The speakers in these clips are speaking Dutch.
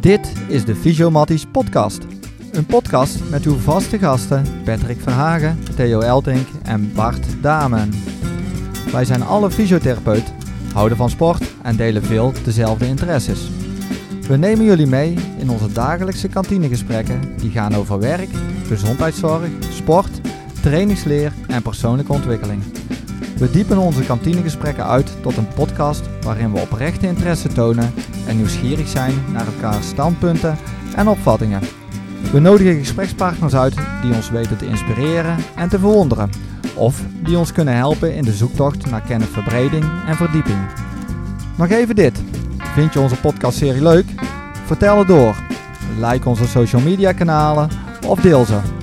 Dit is de Fysiomatties podcast. Een podcast met uw vaste gasten Patrick Verhagen, Theo Eltink en Bart Damen. Wij zijn alle fysiotherapeut, houden van sport en delen veel dezelfde interesses. We nemen jullie mee in onze dagelijkse kantinegesprekken die gaan over werk, gezondheidszorg, sport, trainingsleer en persoonlijke ontwikkeling. We diepen onze kantinegesprekken uit tot een podcast waarin we oprechte interesse tonen en nieuwsgierig zijn naar elkaars standpunten en opvattingen. We nodigen gesprekspartners uit die ons weten te inspireren en te verwonderen, of die ons kunnen helpen in de zoektocht naar kennisverbreding en verdieping. Nog even dit. Vind je onze podcastserie leuk? Vertel het door. Like onze social media kanalen of deel ze.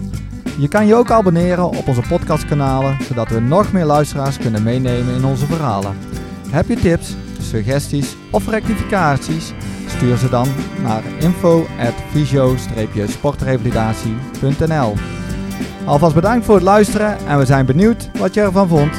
Je kan je ook abonneren op onze podcastkanalen, zodat we nog meer luisteraars kunnen meenemen in onze verhalen. Heb je tips, suggesties of rectificaties? Stuur ze dan naar info@visio-sportrevalidatie.nl. Alvast bedankt voor het luisteren en we zijn benieuwd wat je ervan vond.